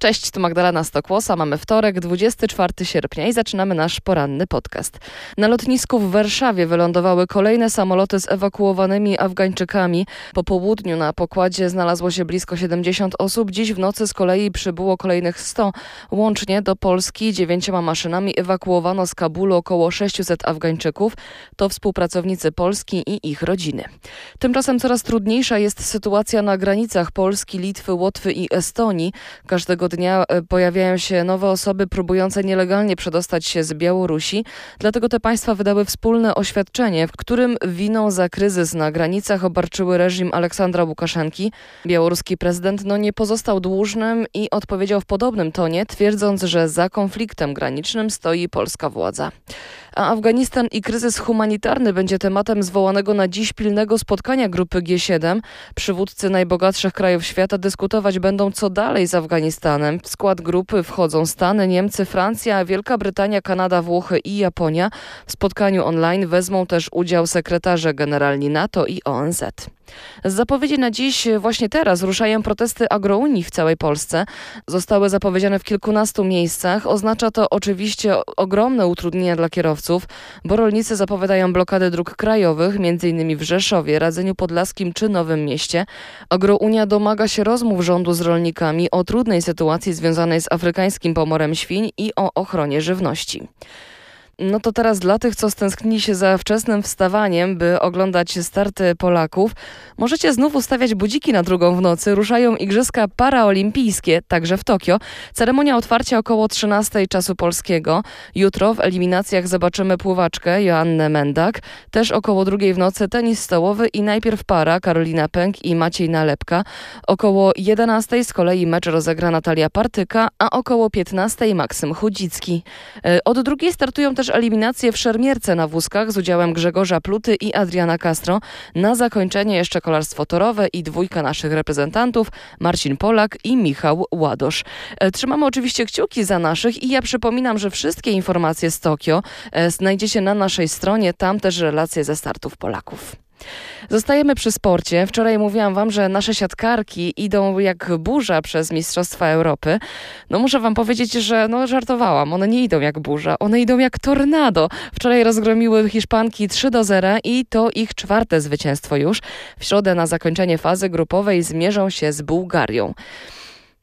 Cześć, tu Magdalena Stokłosa. Mamy wtorek, 24 sierpnia i zaczynamy nasz poranny podcast. Na lotnisku w Warszawie wylądowały kolejne samoloty z ewakuowanymi Afgańczykami. Po południu na pokładzie znalazło się blisko 70 osób. Dziś w nocy z kolei przybyło kolejnych 100. Łącznie do Polski dziewięcioma maszynami ewakuowano z Kabulu około 600 Afgańczyków. To współpracownicy Polski i ich rodziny. Tymczasem coraz trudniejsza jest sytuacja na granicach Polski, Litwy, Łotwy i Estonii. Każdego dnia e, pojawiają się nowe osoby próbujące nielegalnie przedostać się z Białorusi. Dlatego te państwa wydały wspólne oświadczenie, w którym winą za kryzys na granicach obarczyły reżim Aleksandra Łukaszenki. Białoruski prezydent no, nie pozostał dłużnym i odpowiedział w podobnym tonie, twierdząc, że za konfliktem granicznym stoi polska władza a Afganistan i kryzys humanitarny będzie tematem zwołanego na dziś pilnego spotkania grupy G7. Przywódcy najbogatszych krajów świata dyskutować będą, co dalej z Afganistanem. W skład grupy wchodzą Stany, Niemcy, Francja, Wielka Brytania, Kanada, Włochy i Japonia. W spotkaniu online wezmą też udział sekretarze generalni NATO i ONZ. Z zapowiedzi na dziś, właśnie teraz, ruszają protesty agrounii w całej Polsce. Zostały zapowiedziane w kilkunastu miejscach. Oznacza to oczywiście ogromne utrudnienia dla kierowców, bo rolnicy zapowiadają blokady dróg krajowych, m.in. w Rzeszowie, Radzeniu Podlaskim czy Nowym Mieście. Agrounia domaga się rozmów rządu z rolnikami o trudnej sytuacji związanej z afrykańskim pomorem świń i o ochronie żywności. No to teraz dla tych, co stęsknili się za wczesnym wstawaniem, by oglądać starty Polaków, możecie znów ustawiać budziki na drugą w nocy. Ruszają Igrzyska Paraolimpijskie, także w Tokio. Ceremonia otwarcia około 13 czasu polskiego. Jutro w eliminacjach zobaczymy pływaczkę Joannę Mendak. Też około drugiej w nocy tenis stołowy i najpierw para Karolina Pęk i Maciej Nalepka. Około 11 z kolei mecz rozegra Natalia Partyka, a około 15 Maksym Chudzicki. E, od drugiej startują też eliminację w szermierce na wózkach z udziałem Grzegorza Pluty i Adriana Castro. Na zakończenie jeszcze kolarstwo torowe i dwójka naszych reprezentantów Marcin Polak i Michał Ładosz. E, trzymamy oczywiście kciuki za naszych i ja przypominam, że wszystkie informacje z Tokio e, znajdziecie na naszej stronie, tam też relacje ze startów Polaków. Zostajemy przy sporcie. Wczoraj mówiłam wam, że nasze siatkarki idą jak burza przez Mistrzostwa Europy. No muszę wam powiedzieć, że no żartowałam. One nie idą jak burza, one idą jak tornado. Wczoraj rozgromiły Hiszpanki 3 do 0 i to ich czwarte zwycięstwo już. W środę na zakończenie fazy grupowej zmierzą się z Bułgarią.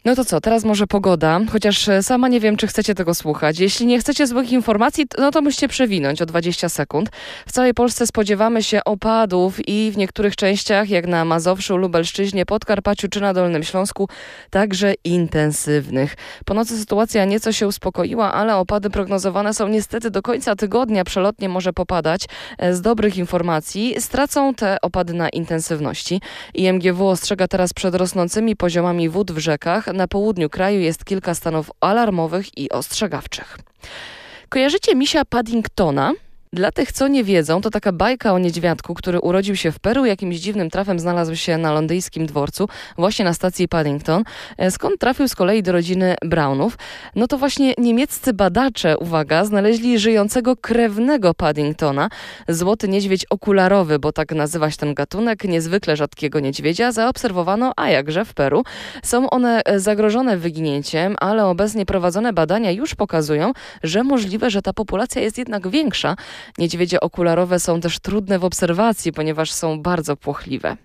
No to co, teraz może pogoda, chociaż e, sama nie wiem, czy chcecie tego słuchać. Jeśli nie chcecie złych informacji, no to musicie przewinąć o 20 sekund. W całej Polsce spodziewamy się opadów i w niektórych częściach, jak na Mazowszu, Lubelszczyźnie, Podkarpaciu czy na Dolnym Śląsku, także intensywnych. Po nocy sytuacja nieco się uspokoiła, ale opady prognozowane są niestety do końca tygodnia. Przelotnie może popadać. E, z dobrych informacji stracą te opady na intensywności. IMGW ostrzega teraz przed rosnącymi poziomami wód w rzekach, na południu kraju jest kilka stanów alarmowych i ostrzegawczych. Kojarzycie misia Paddingtona? Dla tych, co nie wiedzą, to taka bajka o niedźwiadku, który urodził się w Peru, jakimś dziwnym trafem znalazł się na londyńskim dworcu, właśnie na stacji Paddington, e, skąd trafił z kolei do rodziny Brownów. No to właśnie niemieccy badacze, uwaga, znaleźli żyjącego krewnego Paddingtona, złoty niedźwiedź okularowy, bo tak nazywa się ten gatunek, niezwykle rzadkiego niedźwiedzia, zaobserwowano, a jakże w Peru. Są one e, zagrożone wyginięciem, ale obecnie prowadzone badania już pokazują, że możliwe, że ta populacja jest jednak większa, Niedźwiedzie okularowe są też trudne w obserwacji, ponieważ są bardzo płochliwe.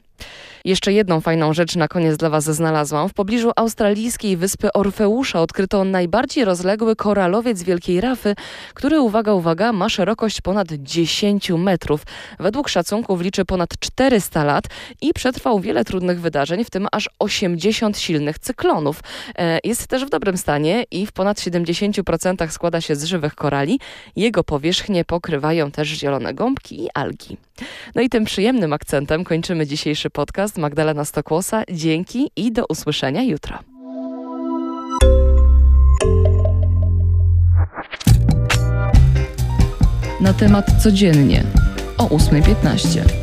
Jeszcze jedną fajną rzecz na koniec dla Was znalazłam. W pobliżu australijskiej wyspy Orfeusza odkryto najbardziej rozległy koralowiec Wielkiej Rafy, który, uwaga, uwaga, ma szerokość ponad 10 metrów. Według szacunków liczy ponad 400 lat i przetrwał wiele trudnych wydarzeń, w tym aż 80 silnych cyklonów. E, jest też w dobrym stanie i w ponad 70% składa się z żywych korali. Jego powierzchnię pokrywają też zielone gąbki i algi. No i tym przyjemnym akcentem kończymy dzisiejszy podcast. Magdalena Stokłosa, dzięki i do usłyszenia jutro. Na temat codziennie o 8.15.